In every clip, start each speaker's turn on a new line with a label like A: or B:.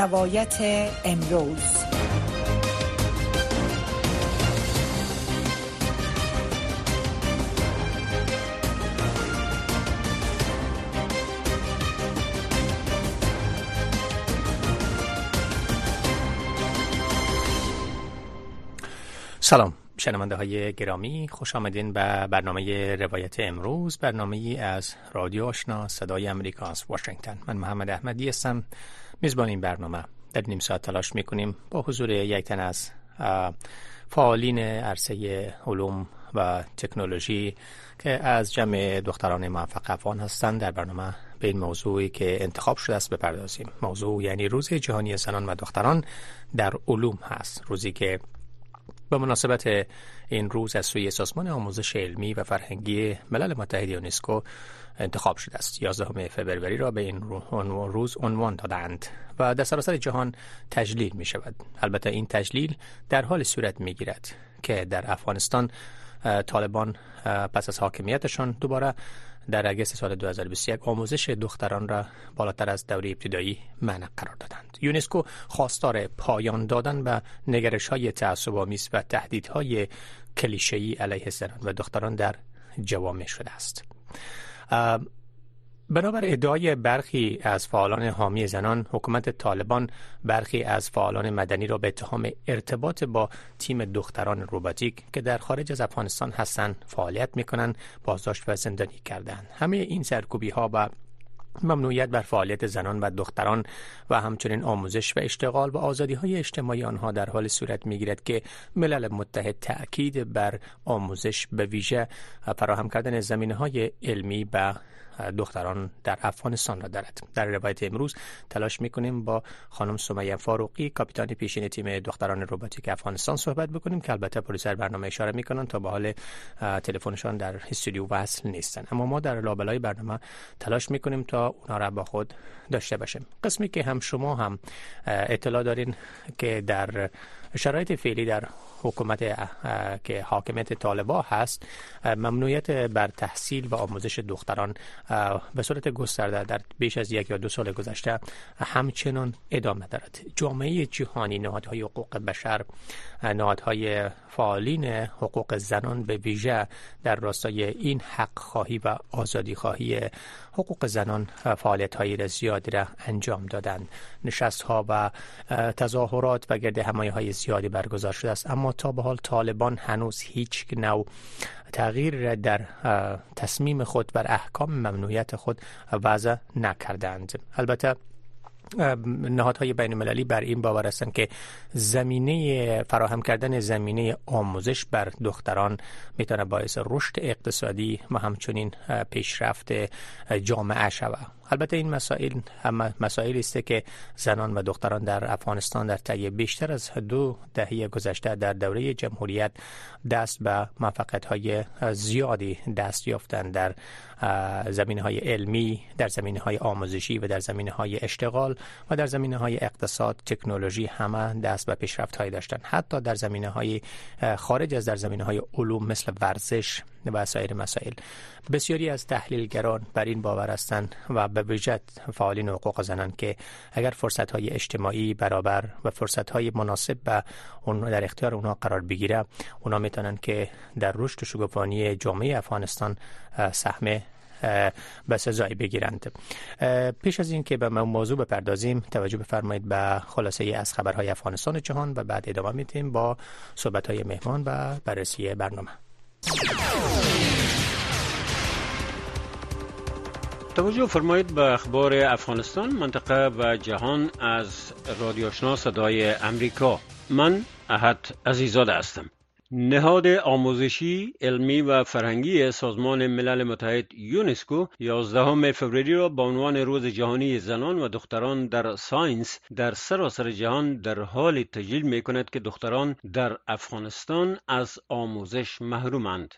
A: روایت امروز.
B: سلام شنونده های گرامی خوش آمدین به برنامه روایت امروز برنامه از رادیو آشنا صدای امریکا از واشنگتن. من محمد احمدی هستم. میزبان این برنامه. در نیم ساعت تلاش می‌کنیم با حضور یک تن از فعالین عرصه علوم و تکنولوژی که از جمع دختران موفق افغان هستند در برنامه به این موضوعی که انتخاب شده است بپردازیم. موضوع یعنی روز جهانی زنان و دختران در علوم هست. روزی که به مناسبت این روز از سوی سازمان آموزش علمی و فرهنگی ملل متحد یونسکو انتخاب شده است. 11 فوریه را به این روز عنوان دادند و در سراسر جهان تجلیل می شود البته این تجلیل در حال صورت می گیرد که در افغانستان طالبان پس از حاکمیتشان دوباره در اگست سال 2021 آموزش دختران را بالاتر از دوره ابتدایی منع قرار دادند. یونسکو خواستار پایان دادن به نگرش های تعصب آمیز و تهدیدهای کلیشه‌ای علیه زنان و دختران در جوامع شده است. بنابر ادعای برخی از فعالان حامی زنان حکومت طالبان برخی از فعالان مدنی را به اتهام ارتباط با تیم دختران روباتیک که در خارج از افغانستان هستند فعالیت می‌کنند بازداشت و زندانی کردند. همه این سرکوبی ها و ممنوعیت بر فعالیت زنان و دختران و همچنین آموزش و اشتغال و آزادی های اجتماعی آنها در حال صورت می گیرد که ملل متحد تأکید بر آموزش به ویژه فراهم کردن زمینه های علمی به دختران در افغانستان را دارد. در روایت امروز تلاش می‌کنیم با خانم سمیه فاروقی کاپیتان پیشین تیم دختران روباتیک افغانستان صحبت بکنیم که البته پلیسر برنامه اشاره می‌کنن تا به حال تلفنشان در استودیو وصل نیستن اما ما در لابلای برنامه تلاش می‌کنیم تا اونا را با خود داشته باشیم. قسمی که هم شما هم اطلاع دارین که در شرایط فعلی در حکومت که حاکمیت طالبا هست ممنوعیت بر تحصیل و آموزش دختران به صورت گسترده در بیش از یک یا دو سال گذشته همچنان ادامه دارد. جامعه جهانی نهادهای حقوق بشر نهادهای فعالین حقوق زنان به ویژه در راستای این حق خواهی و آزادی خواهی حقوق زنان فعالیت های زیادی را انجام دادند. نشست ها و تظاهرات و گرد همایی های زیادی برگزار شده است. اما تا به حال طالبان هنوز هیچ نوع تغییر در تصمیم خود بر احکام ممنوعیت خود وضع نکردند. البته نهادهای بین المللی بر این باور هستند که زمینه فراهم کردن زمینه آموزش بر دختران می‌تونه باعث رشد اقتصادی و همچنین پیشرفت جامعه شود. البته این مسائل هم مسائلی است که زنان و دختران در افغانستان در طی بیشتر از دو دهه گذشته در دوره جمهوریت دست به موفقیت های زیادی دست یافتند در زمینه های علمی در زمینه های آموزشی و در زمینه های اشتغال و در زمینه های اقتصاد تکنولوژی همه دست به پیشرفت های داشتند. حتی در زمینه های خارج از در زمینه های علوم مثل ورزش و سایر مسائل. بسیاری از تحلیلگران بر این باور هستند و به ویژه فعالین حقوق زنان که اگر فرصت های اجتماعی برابر و فرصت های مناسب به اون در اختیار اونها قرار بگیره اونا می‌تونن که در رشد و شگفتانی جامعه افغانستان سهم به سزایی بگیرند. پیش از این که به موضوع بپردازیم توجه بفرمایید به خلاصه از خبرهای افغانستان جهان و بعد ادامه میدیم با صحبت های مهمان و بررسی برنامه.
C: توجه فرمایید به اخبار افغانستان منطقه و جهان از رادیو آشنا صدای امریکا. من احد عزیزاده هستم. نهاد آموزشی علمی و فرهنگی سازمان ملل متحد یونسکو 11 فوریه را به عنوان روز جهانی زنان و دختران در ساینس در سراسر جهان در حال تجلیل می کند که دختران در افغانستان از آموزش محرومند.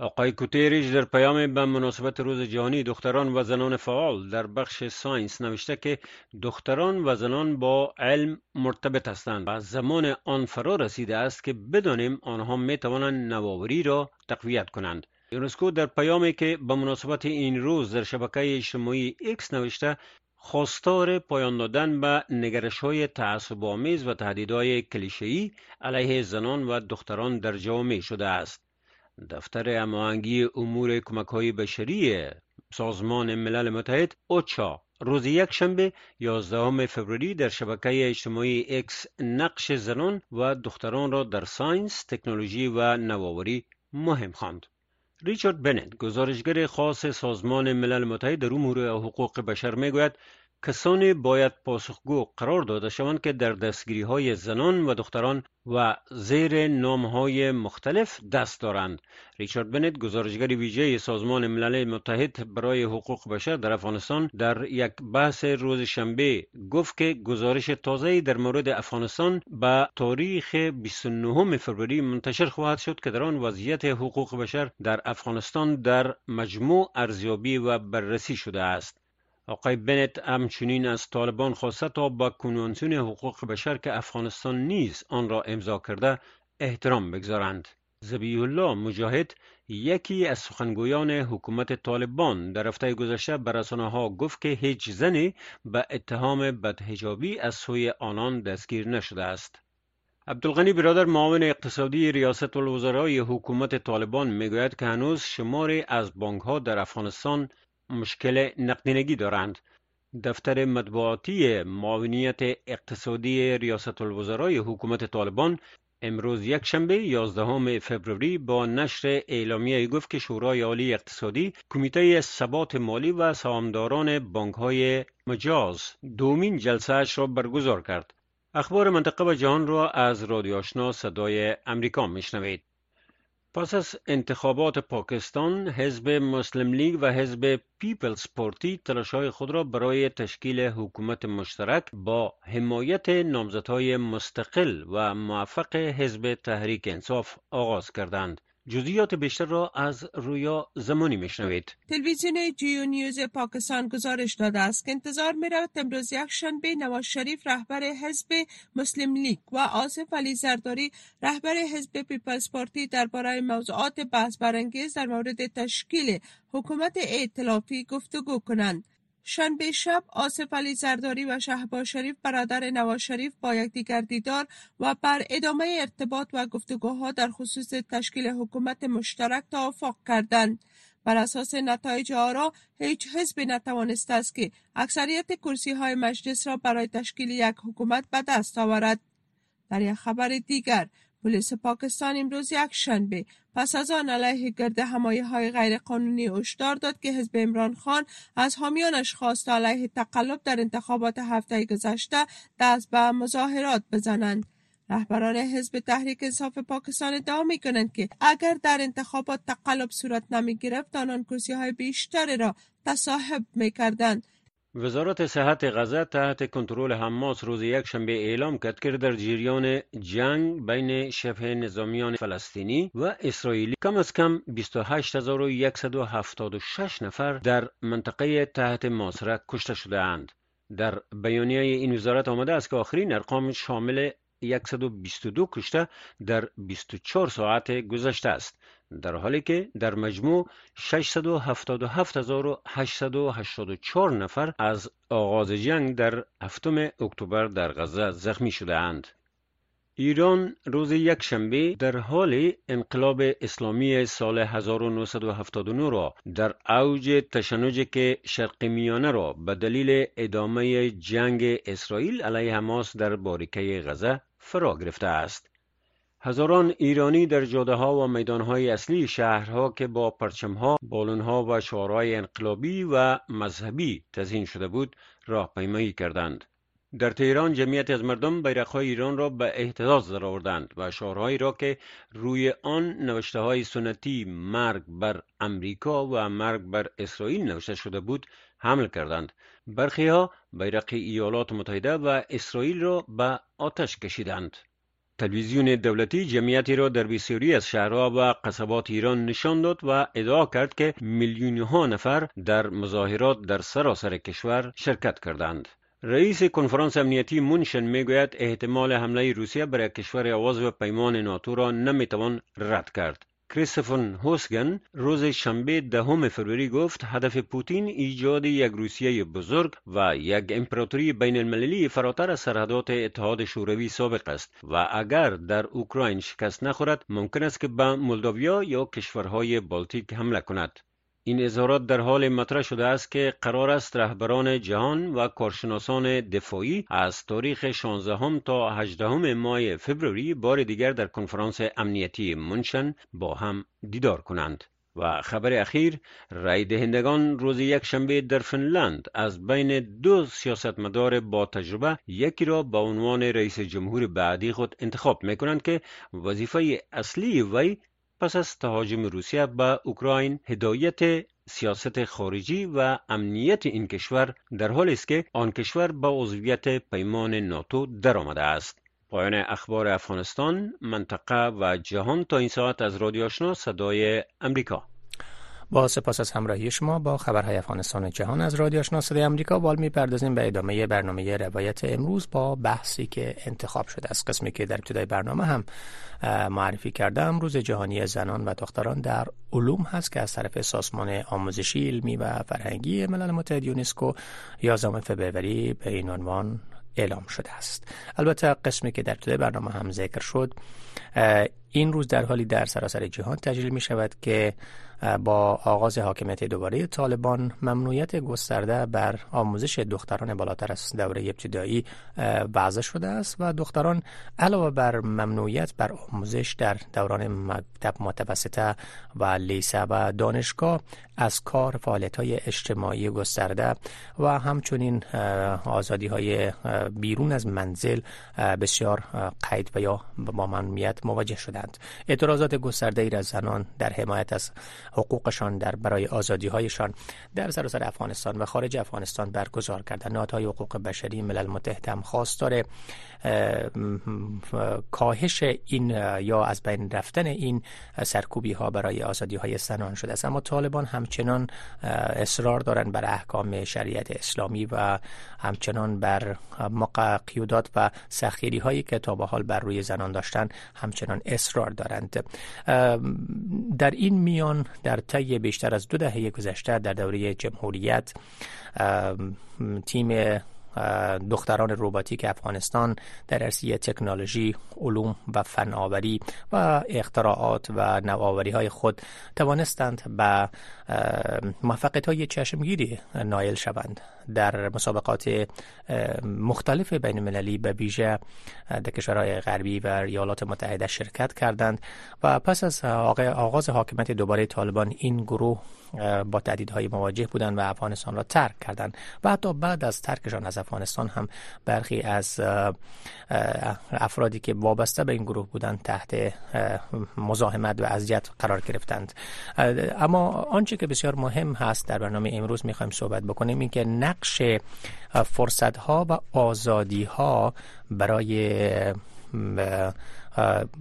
C: آقای گوتیرش در پیام به مناسبت روز جهانی دختران و زنان فعال در بخش science نوشته که دختران و زنان با علم مرتبط هستند و زمان آن فرا رسیده است که بدانیم آنها می توانند نوآوری را تقویت کنند یونسکو در پیامی که به مناسبت این روز در شبکه اجتماعی ایکس نوشته خواستار پایان دادن به نگرش های تعصب آمیز و تهدیدهای کلیشه‌ای علیه زنان و دختران در جامعه شده است. دفتر هماهنگی امور کمک های بشری سازمان ملل متحد اوچا روز یک شنبه 11 فوریه در شبکه اجتماعی ایکس نقش زنان و دختران را در science، تکنولوژی و نوآوری مهم خواند. ریچارد بنت گزارشگر خاص سازمان ملل متحد در امور حقوق بشر می‌گوید کسانی باید پاسخگو قرار داده شوند که در دستگیری های زنان و دختران و زیر نام های مختلف دست دارند. ریچارد بنت گزارشگر ویژه سازمان ملل متحد برای حقوق بشر در افغانستان در یک بحث روز شنبه گفت که گزارش تازه در مورد افغانستان به تاریخ 29 فوریه منتشر خواهد شد که در آن وضعیت حقوق بشر در افغانستان در مجموع ارزیابی و بررسی شده است. آقای بنت همچنین از طالبان خواسته تا با کنوانسیون حقوق بشر که افغانستان نیز آن را امضا کرده احترام بگذارند. زبیح الله مجاهد یکی از سخنگویان حکومت طالبان در هفته گذشته به رسانه ها گفت که هیچ زنی به اتهام بدهجابی از سوی آنان دستگیر نشده است. عبدالغنی برادر معاون اقتصادی ریاست الوزرای حکومت طالبان می‌گوید که هنوز شماری از بانک ها در افغانستان مشکل نقدینگی دارند دفتر مطبوعاتی معاونیت اقتصادی ریاست الوزرای حکومت طالبان امروز یک شنبه 11 فوریه با نشر اعلامیه گفت که شورای عالی اقتصادی کمیته ثبات مالی و سهامداران بانک های مجاز دومین جلسه اش را برگزار کرد. اخبار منطقه و جهان را از رادیو آشنا صدای امریکا میشنوید. پس از انتخابات پاکستان حزب مسلم لیگ و حزب پیپلز پارتی تلاشهای خود را برای تشکیل حکومت مشترک با حمایت نامزدهای مستقل و موفق حزب تحریک انصاف آغاز کردند. جزئیات بیشتر را از رویا زمانی میشنوید.
D: تلویزیون Geo News پاکستان گزارش داده است که انتظار می رود امروز یک شنبه نواز شریف رهبر حزب مسلم لیگ و آصف علی زرداری رهبر حزب پیپلز پارتی درباره موضوعات بحث برانگیز در مورد تشکیل حکومت ائتلافی گفتگو کنند. شنبه شب آصف علی زرداری و شهباز شریف برادر نواز شریف با یکدیگر دیدار و بر ادامه ارتباط و گفتگوها در خصوص تشکیل حکومت مشترک توافق کردند. بر اساس نتایج آرا هیچ حزبی نتوانسته است که اکثریت کرسی های مجلس را برای تشکیل یک حکومت به دست آورد. در یک خبر دیگر پلیس پاکستان امروز یک شنبه پس از آن علیه گرد همایی های غیرقانونی هشدار داد که حزب عمران خان از حامیانش خواست علیه تقلب در انتخابات هفته گذشته دست به مظاهرات بزنند. رهبران حزب تحریک انصاف پاکستان ادعا می کنند که اگر در انتخابات تقلب صورت نمی گرفت آنان کرسی های بیشتر را تصاحب می کردند
C: وزارت صحت غزه تحت کنترل حماس روز یکشنبه اعلام کرد که در جریان جنگ بین شبه نظامیان فلسطینی و اسرائیلی کم از کم 28176 نفر در منطقه تحت محاصره کشته شده اند. در بیانیه این وزارت آمده است که آخرین ارقام شامل 122 کشته در 24 ساعت گذشته است در حالی که در مجموع 677884 نفر از آغاز جنگ در هفتم اکتبر در غزه زخمی شده اند. ایران روز یک شنبه در حال انقلاب اسلامی سال 1979 را در اوج تشنجی که شرق میانه را به دلیل ادامه جنگ اسرائیل علیه حماس در باریکه غزه فرا گرفته است. هزاران ایرانی در جاده ها و میدان های اصلی شهرها که با پرچم بالون ها و شعارهای انقلابی و مذهبی تزین شده بود راهپیمایی کردند. در تهران جمعیت از مردم بیرقهای ایران را به احتزاز درآوردند و شعارهایی را که روی آن نوشته های سنتی مرگ بر امریکا و مرگ بر اسرائیل نوشته شده بود حمل کردند برخی ها بیرق ایالات متحده و اسرائیل را به آتش کشیدند تلویزیون دولتی جمعیتی را در بسیاری از شهرها و قصبات ایران نشان داد و ادعا کرد که میلیونها نفر در مظاهرات در سراسر کشور شرکت کردند. رئیس کنفرانس امنیتی مونشن می‌گوید احتمال حمله روسیه برای کشور و پیمان ناتو را نمی‌توان رد کرد. کریستفن هوسگن روز شنبه دهم فروری گفت هدف پوتین ایجاد یک روسیه بزرگ و یک امپراتوری بین المللی فراتر از سرحدات اتحاد شوروی سابق است و اگر در اوکراین شکست نخورد ممکن است که به مولداویا یا کشورهای بالتیک حمله کند. این اظهارات در حال مطرح شده است که قرار است رهبران جهان و کارشناسان دفاعی از تاریخ 16 تا 18 ماه فوریه بار دیگر در کنفرانس امنیتی منشن با هم دیدار کنند. و خبر اخیر رای دهندگان روز یک شنبه در فنلند از بین دو سیاستمدار با تجربه یکی را به عنوان رئیس جمهور بعدی خود انتخاب می کنند که وظیفه اصلی وی پس از تهاجم روسیه به اوکراین هدایت سیاست خارجی و امنیت این کشور در حالی است که آن کشور به عضویت پیمان ناتو درآمده است. پایان اخبار افغانستان منطقه و جهان تا این ساعت از رادیو آشنا صدای امریکا.
B: با سپاس از همراهی شما با خبرهای افغانستان جهان از رادیو آشنا صدای آمریکا بال می‌پردازیم به ادامه برنامه روایت امروز با بحثی که انتخاب شده است. قسمی که در ابتدای برنامه هم معرفی کردم. روز جهانی زنان و دختران در علوم هست که از طرف سازمان آموزشی علمی و فرهنگی ملل متحد یونسکو 11 فبروری به این عنوان اعلام شده است. البته قسمی که در ابتدای برنامه هم ذکر شد این روز در حالی در سراسر جهان تجلیل می شود که با آغاز حاکمیت دوباره طالبان ممنوعیت گسترده بر آموزش دختران بالاتر از دوره ابتدایی وضع شده است و دختران علاوه بر ممنوعیت بر آموزش در دوران مکتب متوسطه و لیسه و دانشگاه از کار فعالیت های اجتماعی گسترده و همچنین آزادی های بیرون از منزل بسیار قید و یا با ممنوعیت مواجه شدند. اعتراضات گسترده ای از زنان در حمایت از حقوقشان در برای آزادی هایشان در سراسر افغانستان و خارج افغانستان برگزار کردن نهادهای حقوق بشری ملل متحد هم خواستار کاهش این یا از بین رفتن این سرکوبی ها برای آزادی های زنان شده است. اما طالبان همچنان اصرار دارند بر احکام شریعت اسلامی و همچنان بر قیودات و سخیری هایی که تا به حال بر روی زنان داشتن همچنان اصرار دارند. در این میان در طی بیشتر از دو دهه گذشته در دوره جمهوریت تیم دختران روباتیک افغانستان در عرصه تکنولوژی، علوم و فناوری و اختراعات و نوآوری های خود توانستند به موفقیت های چشمگیری نایل شوند. در مسابقات مختلف بین المللی به ویژه در کشورهای غربی و ایالات متحده شرکت کردند و پس از آغاز حاکمیت دوباره طالبان این گروه با تهدیدهای مواجه بودند و افغانستان را ترک کردند و حتی بعد از ترکشان از افغانستان هم برخی از افرادی که وابسته به این گروه بودند تحت مزاحمت و اذیت قرار گرفتند. اما آنچه که بسیار مهم هست در برنامه امروز می‌خوایم صحبت بکنیم این که نقش فرصت ها و آزادی ها برای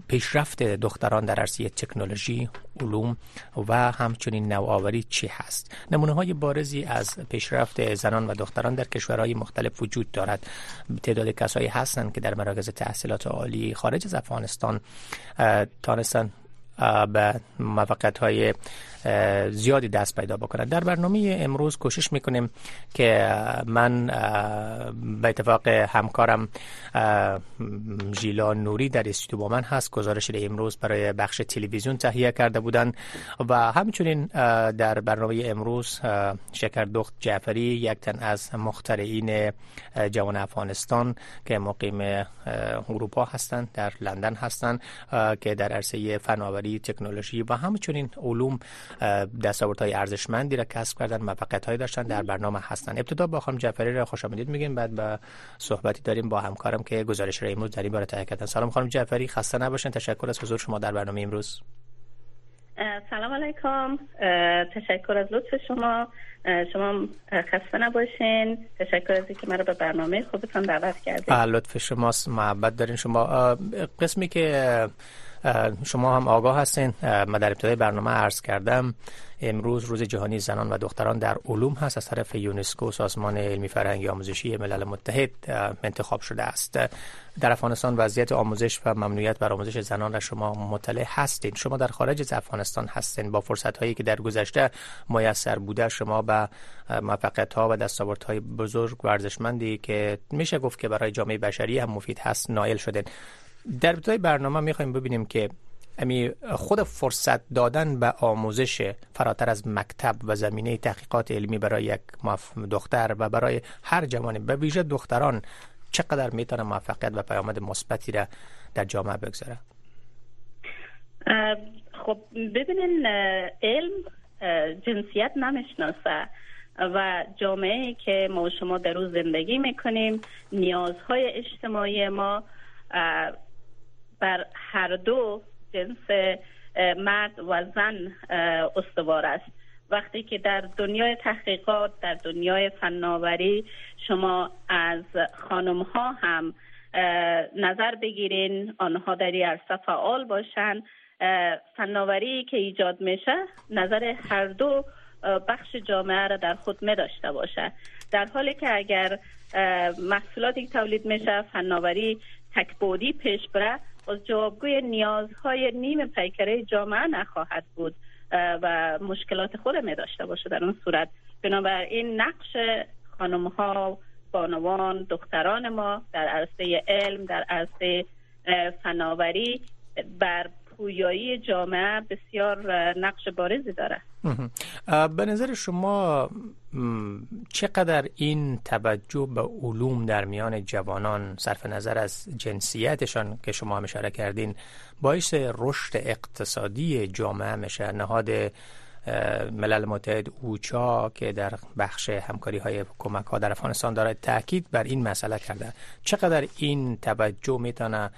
B: پیشرفت دختران در عرصه تکنولوژی، علوم و همچنین نوآوری چی هست؟ نمونه های بارزی از پیشرفت زنان و دختران در کشورهای مختلف وجود دارد. تعداد کسایی هستند که در مراکز تحصیلات عالی خارج از افغانستان تانستن به موفقیت های زیادی دست پیدا بکنند در برنامه امروز کوشش می‌کنیم که من به اتفاق همکارم ژیلا نوری در استودیو با من هست. گزارش امروز برای بخش تلویزیون تهیه کرده بودند و همچنین در برنامه امروز شکردخت جعفری یک تن از مخترعین جوان افغانستان که مقیم اروپا هستند در لندن هستند که در عرصه فناوری تکنولوژی و همچنین علوم دستاوردهای ارزشمندی را کسب کردن موفقیت های داشتن در برنامه هستن. ابتدا با خانم جعفری را خوش آمدید میگیم بعد با صحبتی داریم با همکارم که گزارش را امروز در این باره تهیه کردن. سلام خانم جعفری خسته نباشین. تشکر از حضور شما در برنامه امروز.
E: سلام علیکم. تشکر از لطف شما. شما خسته نباشین. تشکر از اینکه مرا به برنامه خوبتان دعوت کردید
B: لطف شماست. محبت دارین شما. قسمی که شما هم آگاه هستین. من در ابتدای برنامه عرض کردم امروز روز جهانی زنان و دختران در علوم هست. از طرف یونسکو سازمان علمی فرهنگی آموزشی ملل متحد انتخاب شده است. در افغانستان وضعیت آموزش و ممنوعیت بر آموزش زنان را شما مطلع هستین. شما در خارج از افغانستان هستین. با فرصت هایی که در گذشته میسر بوده شما به موفقیت ها و دستاورت های بزرگ ورزشمندی که میشه گفت که برای جامعه بشری هم مفید هست نائل شدن در ابتدای برنامه می‌خوایم ببینیم که امی خود فرصت دادن به آموزش فراتر از مکتب و زمینه تحقیقات علمی برای یک دختر و برای هر جوانی به ویژه دختران چقدر می‌تونه موفقیت و پیامد مثبتی را در جامعه بگذاره؟
E: خب ببینین علم جنسیت نمی‌شناسه و جامعه که ما شما در روز زندگی می‌کنیم نیازهای اجتماعی ما بر هر دو جنس مرد و زن استوار است. وقتی که در دنیای تحقیقات در دنیای فناوری شما از خانم ها هم نظر بگیرین آنها در این عرصه فعال باشن فناوری که ایجاد میشه نظر هر دو بخش جامعه را در خود می داشته باشه. در حالی که اگر محصولاتی تولید میشه فناوری تکبودی پیش بره جوابگوی نیازهای نیم پیکره جامعه نخواهد بود و مشکلات خود می داشته باشه در اون صورت. بنابراین نقش خانم ها بانوان دختران ما در عرصه علم در عرصه فناوری بر پویایی جامعه بسیار نقش بارزی داره.
B: به نظر شما چقدر این توجه به علوم در میان جوانان صرف نظر از جنسیتشان که شما هم اشاره کردین باعث رشد اقتصادی جامعه میشه؟ نهاد ملل متحد اوچا که در بخش همکاری های کمک ها در افغانستان داره تاکید بر این مسئله کرده. چقدر این توجه می‌تونه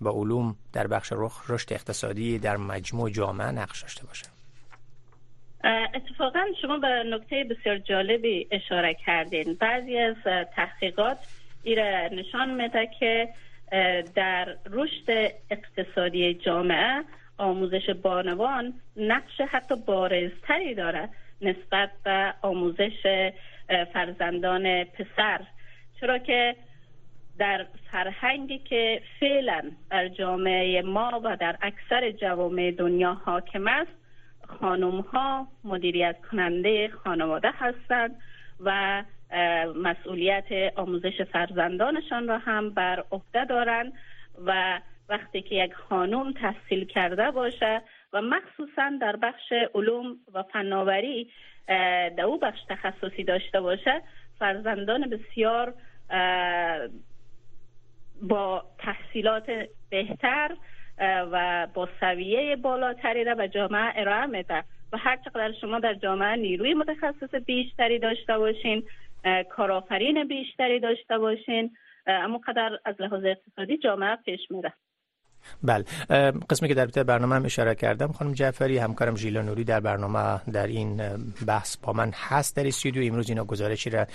B: به علوم در بخش رشد اقتصادی در مجموع جامعه نقش داشته باشه.
E: اتفاقا شما به نکته بسیار جالبی اشاره کردین. بعضی از تحقیقات ایره نشان میده که در رشد اقتصادی جامعه آموزش بانوان نقش حتی بارزتری داره نسبت به آموزش فرزندان پسر. چرا که در فرهنگی که فعلا در جامعه ما و در اکثر جوامع دنیا حاکم است خانم ها مدیریت کننده خانواده هستند و مسئولیت آموزش فرزندانشان را هم بر عهده دارند و وقتی که یک خانم تحصیل کرده باشه و مخصوصا در بخش علوم و فناوری در او بخش تخصصی داشته باشه فرزندان بسیار با تحصیلات بهتر و با سویه بالاتری را به جامعه ارائه میده. و هر چقدر شما در جامعه نیروی متخصص بیشتری داشته باشین کارآفرین بیشتری داشته باشین اما قدر از لحاظ اقتصادی جامعه پیش میره.
B: بله. قسمی که در ابتدای برنامه هم اشاره کردم خانم جعفری همکارم ژیلا نوری در برنامه در این بحث با من هست در استودیو. امروز اینا گزارشی را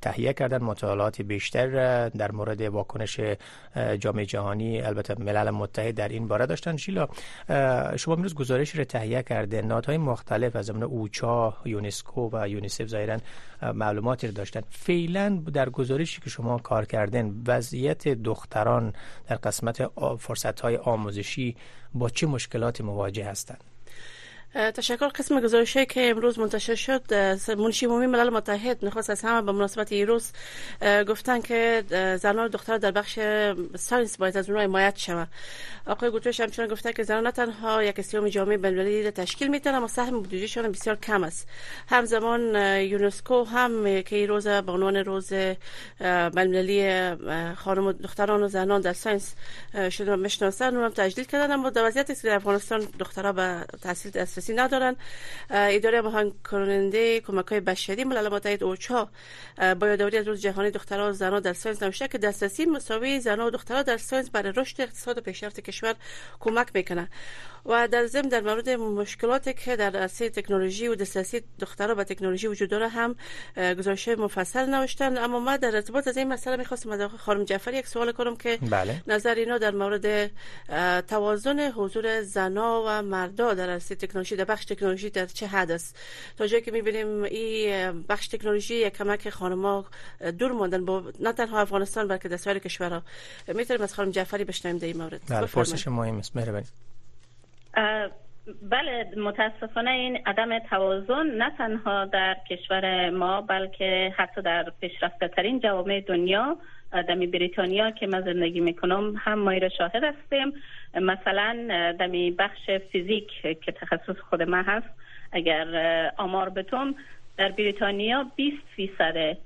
B: تهیه کردن. مطالعات بیشتر در مورد واکنش جامعه جهانی البته ملل متحد در این باره داشتن. ژیلا شما امروز گزارشی را تهیه کرده. نهادهای مختلف از جمله اوچا یونسکو و یونیسف ظاهرا معلوماتی رو داشتن. فعلا در گزارشی که شما کار کردن وضعیت دختران در قسمت فرصت های آموزشی با چه مشکلاتی مواجه هستند؟
F: تشکر قسم گزارشی که امروز منتشر شد منشی عمومی ملل متحد نخست از همه به مناسبت روز گفتن که زنان و دختران در بخش science باید از اونها حمایت شود آقای گوترش همچنان گفته که زنان نه تنها یک سیوم جامعه بین‌المللی را تشکیل می‌تونن اما سهم بودجهشان بسیار کم است همزمان یونسکو هم که این روز به عنوان روز بین‌المللی خانم و دختران و زنان در science شده می‌شناسن اونم تجلیل کردن اما در وضعیتی که در افغانستان دخترها به تحصیل دسترسی ندارن. اداره هماهنگ کننده کمک های بشری ملل متحد اوچا با یادآوری از روز جهانی دخترها و زنان در science نوشته که دسترسی مساوی زنان و دخترها در science برای رشد اقتصاد و پیشرفت کشور کمک می‌کنه. و در ضمن در مورد مشکلاتی که در عرصه تکنولوژی و دسترسی دخترها به تکنولوژی وجود داره هم گزارش مفصل نوشتن. اما ما در ارتباط از این مسئله می‌خواستم از خانم جعفری یک سوال کنم که
B: بله.
F: نظر اینا در مورد توازن حضور زنا و مردا در عرصه تکنولوژی در بخش تکنولوژی در چه حد است؟ تا جایی که می‌بینیم این بخش تکنولوژی یک کمک خانم‌ها دور ماندن با نه تنها افغانستان بلکه در سایر کشورها. می‌تونیم از خانم جعفری بشنویم در این مورد.
B: بله پرسش مهم است. مهربانی.
E: بله متاسفانه این عدم توازن نه تنها در کشور ما بلکه حتی در پیشرفته ترین جوامع دنیا دمی بریتانیا که من زندگی می‌کنم هم ما شاهد هستیم. مثلا دمی بخش فیزیک که تخصص خود من هست اگر آمار بتوم در بریتانیا 20 فیصد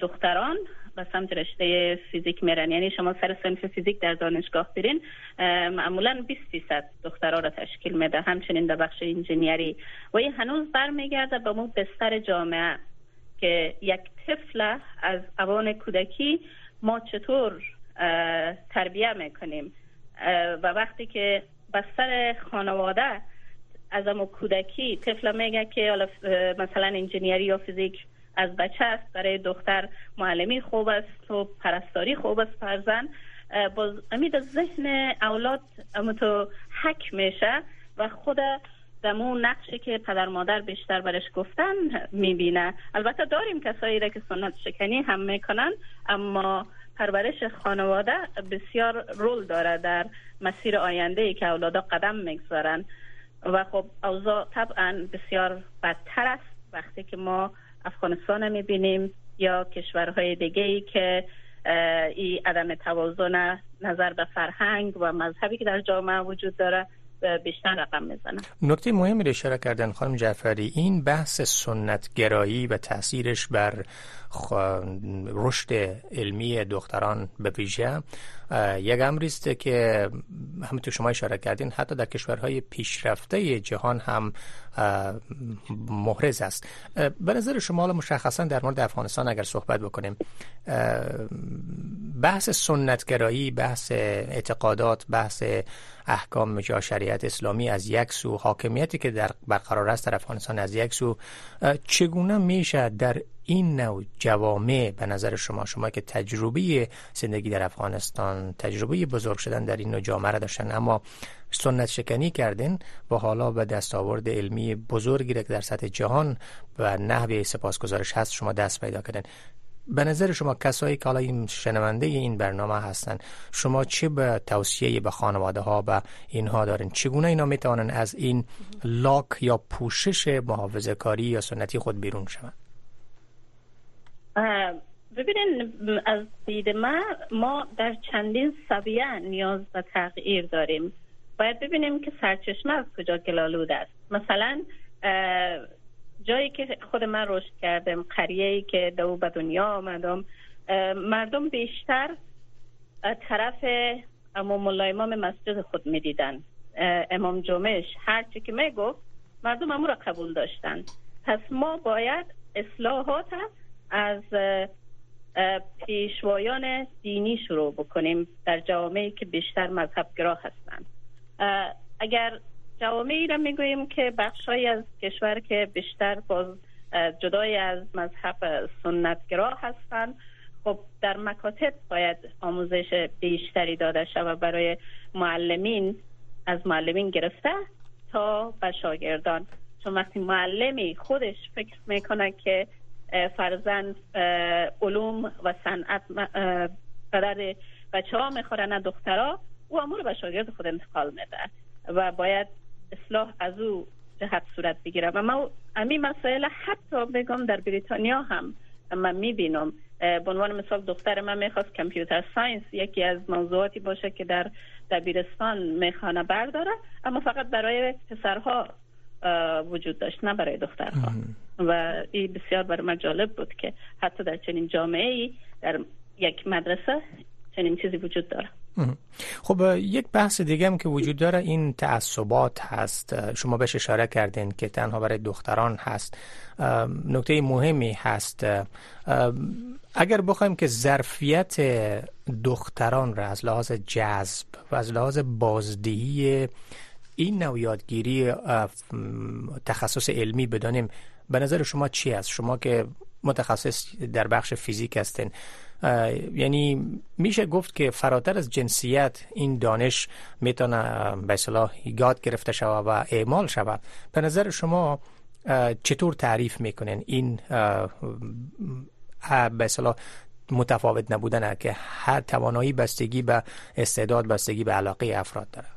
E: دختران سمت رشته فیزیک میرن. یعنی شما سر سنف فیزیک در دانشگاه برین معمولا 20 فیصد دخترها را تشکیل میده. همچنین در بخش انجینیری. و این هنوز برمیگرده به مو بستر جامعه که یک طفل از اوان کودکی ما چطور تربیه می‌کنیم. و وقتی که بستر خانواده از امو کودکی طفل میگه که مثلا انجینیری یا فیزیک از بچه است. برای دختر معلمی خوب است و پرستاری خوب است. فرزن باز امید ذهن اولاد تو حک میشه و خود دمو نقشی که پدر مادر بیشتر برش گفتن می‌بینه. البته داریم کسایی را که سنت شکنی هم می‌کنن اما پرورش خانواده بسیار رول داره در مسیر آینده ای که اولادا قدم می‌گذارن. و خب اوضاع طبعا بسیار بدتر است. وقتی که ما افغانستان می‌بینیم یا کشورهای دیگه ای که این عدم توازن نظر به فرهنگ و مذهبی که در جامعه وجود داره بیشتر رقم می‌زنه.
B: نکته مهمی رو اشاره کردن خانم جعفری این بحث سنتگرایی و تاثیرش بر رشد علمی دختران به ویژه یک امری است که همونطور شما اشاره کردین حتی در کشورهای پیشرفته جهان هم محرز است. به نظر شما مشخصا در مورد افغانستان اگر صحبت بکنیم بحث سنتگرایی بحث اعتقادات بحث احکام یا شریعت اسلامی از یک سو حاکمیتی که در برقرار است در افغانستان از یک سو چگونه میشه در این نوع جوامع به نظر شما شما که تجربه زندگی در افغانستان تجربه بزرگ شدن در این نوع جامعه را داشتن اما سنت شکنی کردین و حالا به دستاورد علمی بزرگی را که در سطح جهان و نحوه سپاسگزارش هست شما دست پیدا کردن به نظر شما کسایی که حالا این شنونده این برنامه هستند شما چه به توصیه به خانواده ها و اینها دارین؟ چگونه اینا می‌توانن از این لاک یا پوشش محافظه کاری یا سنتی خود بیرون شوند؟
E: ببینین از دید ما ما در چندین سویه نیاز به تغییر داریم. باید ببینیم که سرچشمه از کجا گلالود است. مثلا جایی که خود من رشد کردم قریه که دو به دنیا آمدم مردم بیشتر طرف امام الله امام مسجد خود می‌دیدن. امام جمعش هرچی که می‌گفت مردم امو را قبول داشتن. پس ما باید اصلاحات از پیشوایان دینی شروع بکنیم. در جوامعی که بیشتر مذهبگرا هستند. اگر جوامعی را می‌گوییم که بخشهایی از کشور که بیشتر باز جدای از مذهب سنتگرا هستند خب در مکاتب باید آموزش بیشتری داده شود برای معلمین. از معلمین گرفته تا به شاگردان. چون وقتی معلمی خودش فکر می‌کنه که فرزن علوم و صنعت قدر بچه ها می‌خورن دخترها. او امور به شاگرد خود انتقال میده و باید اصلاح از او جهت صورت بگیره. و ما امی مسائل حتی بگم در بریتانیا هم من می‌بینم. به عنوان مثال دختر من می‌خواست کامپیوتر ساینس یکی از موضوعاتی باشه که در دبیرستان می‌خوانه برداره اما فقط برای پسرها وجود داشت نه برای دخترها. و این بسیار برای من جالب بود که حتی در چنین جامعه ای در یک مدرسه چنین چیزی وجود داره.
B: خب یک بحث دیگه هم که وجود داره این تعصبات هست. شما بهش اشاره کردین که تنها برای دختران هست. نکته مهمی هست. اگر بخوایم که ظرفیت دختران را از لحاظ جذب و از لحاظ بازدهی این نوع یادگیری تخصص علمی بدانیم به نظر شما چی است؟ شما که متخصص در بخش فیزیک هستین. یعنی میشه گفت که فراتر از جنسیت این دانش می‌تونه به اصطلاح یاد گرفته شود و اعمال شود. به نظر شما چطور تعریف می‌کنین این به اصطلاح متفاوت نبودن که هر توانایی بستگی به استعداد بستگی به علاقه افراد داره؟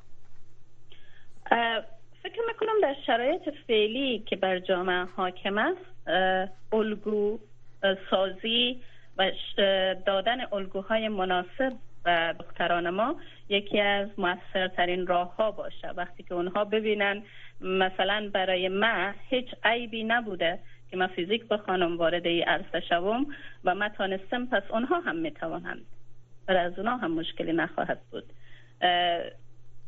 E: فکر می‌کنم در شرایط فعلی که بر جامعه حاکم است الگو سازی و دادن الگوهای مناسب به دختران ما یکی از موثرترین راه ها باشه. وقتی که اونها ببینن مثلا برای من هیچ عیبی نبوده که من فیزیک بخوانم وارد ای عرصه شوم و من تانستم پس اونها هم می‌توانند. برای از اونها هم مشکلی نخواهد بود.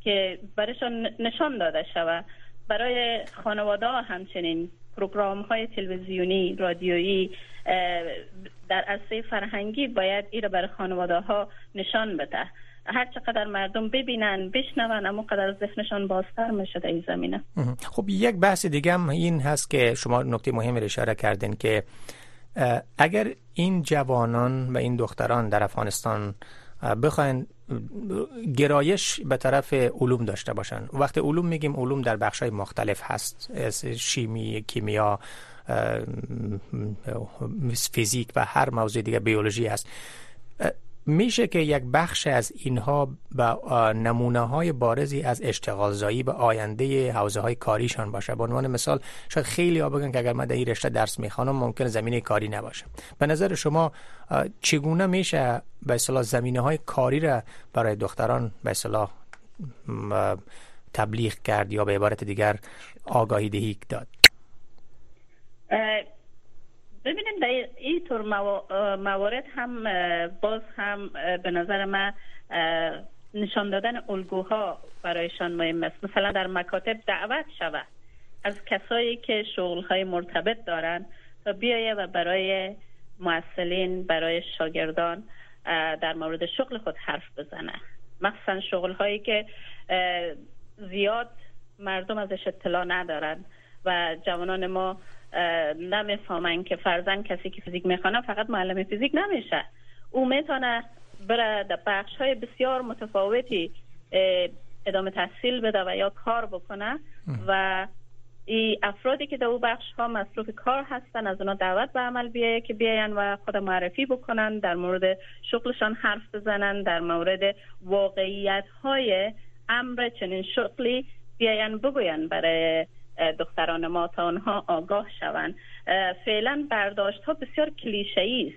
E: که برایشان نشان داده شود. برای خانواده همچنین پروگرام های تلویزیونی رادیویی در عرصه فرهنگی باید ایره برای خانواده ها نشان بده. هر چقدر مردم ببینن بشنون اما قدر ذهنشان بازتر میشه در این زمینه.
B: خب یک بحث دیگه هم این هست که شما نکته مهم رو اشاره کردین که اگر این جوانان و این دختران در افغانستان بخواین گرایش به طرف علوم داشته باشن. وقتی علوم میگیم علوم در بخش های مختلف هست. شیمی کیمیا فیزیک و هر موضوع دیگه بیولوژی هست. میشه که یک بخش از اینها به نمونه های بارزی از اشتغال زایی به آینده حوزه های کاریشان باشه. به عنوان مثال شاید خیلی ها بگن که اگر من در این رشته درس می‌خوانم ممکن زمینه کاری نباشه. به نظر شما چگونه میشه به اصطلاح زمینه های کاری را برای دختران به اصطلاح تبلیغ کرد یا به عبارت دیگر آگاهی دهی داد؟
E: ببینیم در این طور موارد هم باز هم به نظر من نشان دادن الگوها برایشان مهم است. مثلا در مکاتب دعوت شود. از کسایی که شغلهای مرتبط دارند تا بیایه و برای معسلین برای شاگردان در مورد شغل خود حرف بزنه. مخصوصا شغل هایی که زیاد مردم ازش اطلاع ندارن و جوانان ما نمی‌فهمن که فرزن کسی که فیزیک می‌خوانه فقط معلم فیزیک نمیشه. او می‌تونه بره در بخش های بسیار متفاوتی ادامه تحصیل بده و یا کار بکنه و ای افرادی که در او بخش ها مصروف کار هستن از اونا دعوت به عمل بیایه که بیاین و خود معرفی بکنن در مورد شغلشان حرف بزنن در مورد واقعیت های امر چنین شغلی بیاین بگوین برای دختران ما تا آنها آگاه شوند. فعلا برداشت ها بسیار کلیشه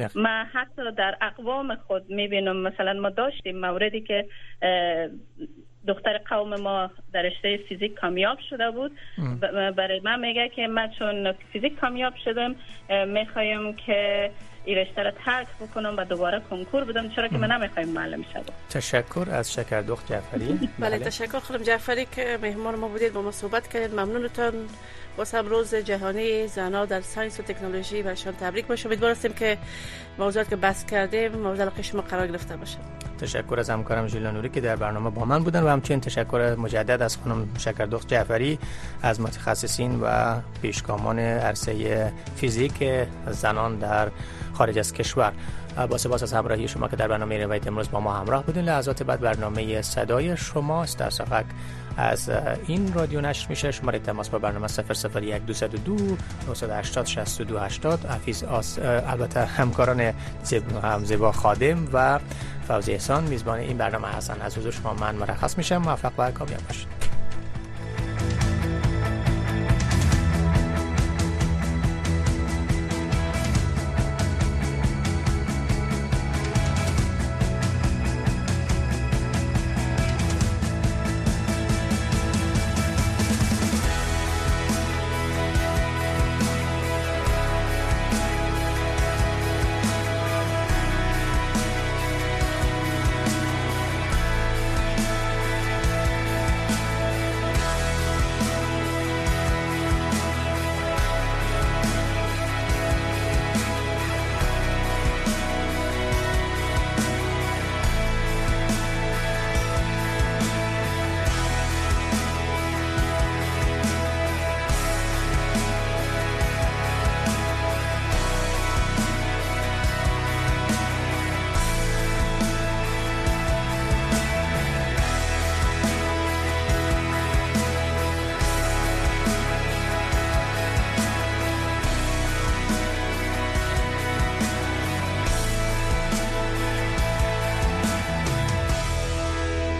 E: است. ما حتی در اقوام خود می‌بینم مثلا ما داشتیم موردی که دختر قوم ما در رشته فیزیک کامیاب شده بود. برای من میگه که من چون فیزیک کامیاب شدم می‌خوایم که این رشته را ترک بکنم و دوباره کنکور بدم. چرا که من نمی‌خوایم معلم شدم
B: تشکر از شکر دخت جعفری.
F: بله تشکر. خانم جعفری که مهمان ما بودید با ما صحبت کردید ممنونتان واسه روز جهانی زنها در ساینس و تکنولوژی و شان تبریک باشه امیدوارم که موضوعات که بحث کردیم موضوع علاقه شما قرار گرفته باشه.
B: تشکر از همکارم ژیلا نوری که در برنامه با من بودن و همچنین تشکر مجدد از خانم شکردخت جعفری از متخصصین و پیشگامان عرصه فیزیک زنان در خارج از کشور. با سپاس از همراهی شما که در برنامه روایت امروز با ما همراه بودین. لحظات بعد برنامه صدای شماست. در صفحه از این رادیو نشر میشه. شماره تماس با برنامه 001 202 980 62 80 حفیظ آس البته همکاران زیبا خادم و فوزی احسان میزبان این برنامه هستن. از حضور شما من مرخص میشم. موفق و کامیاب باشید.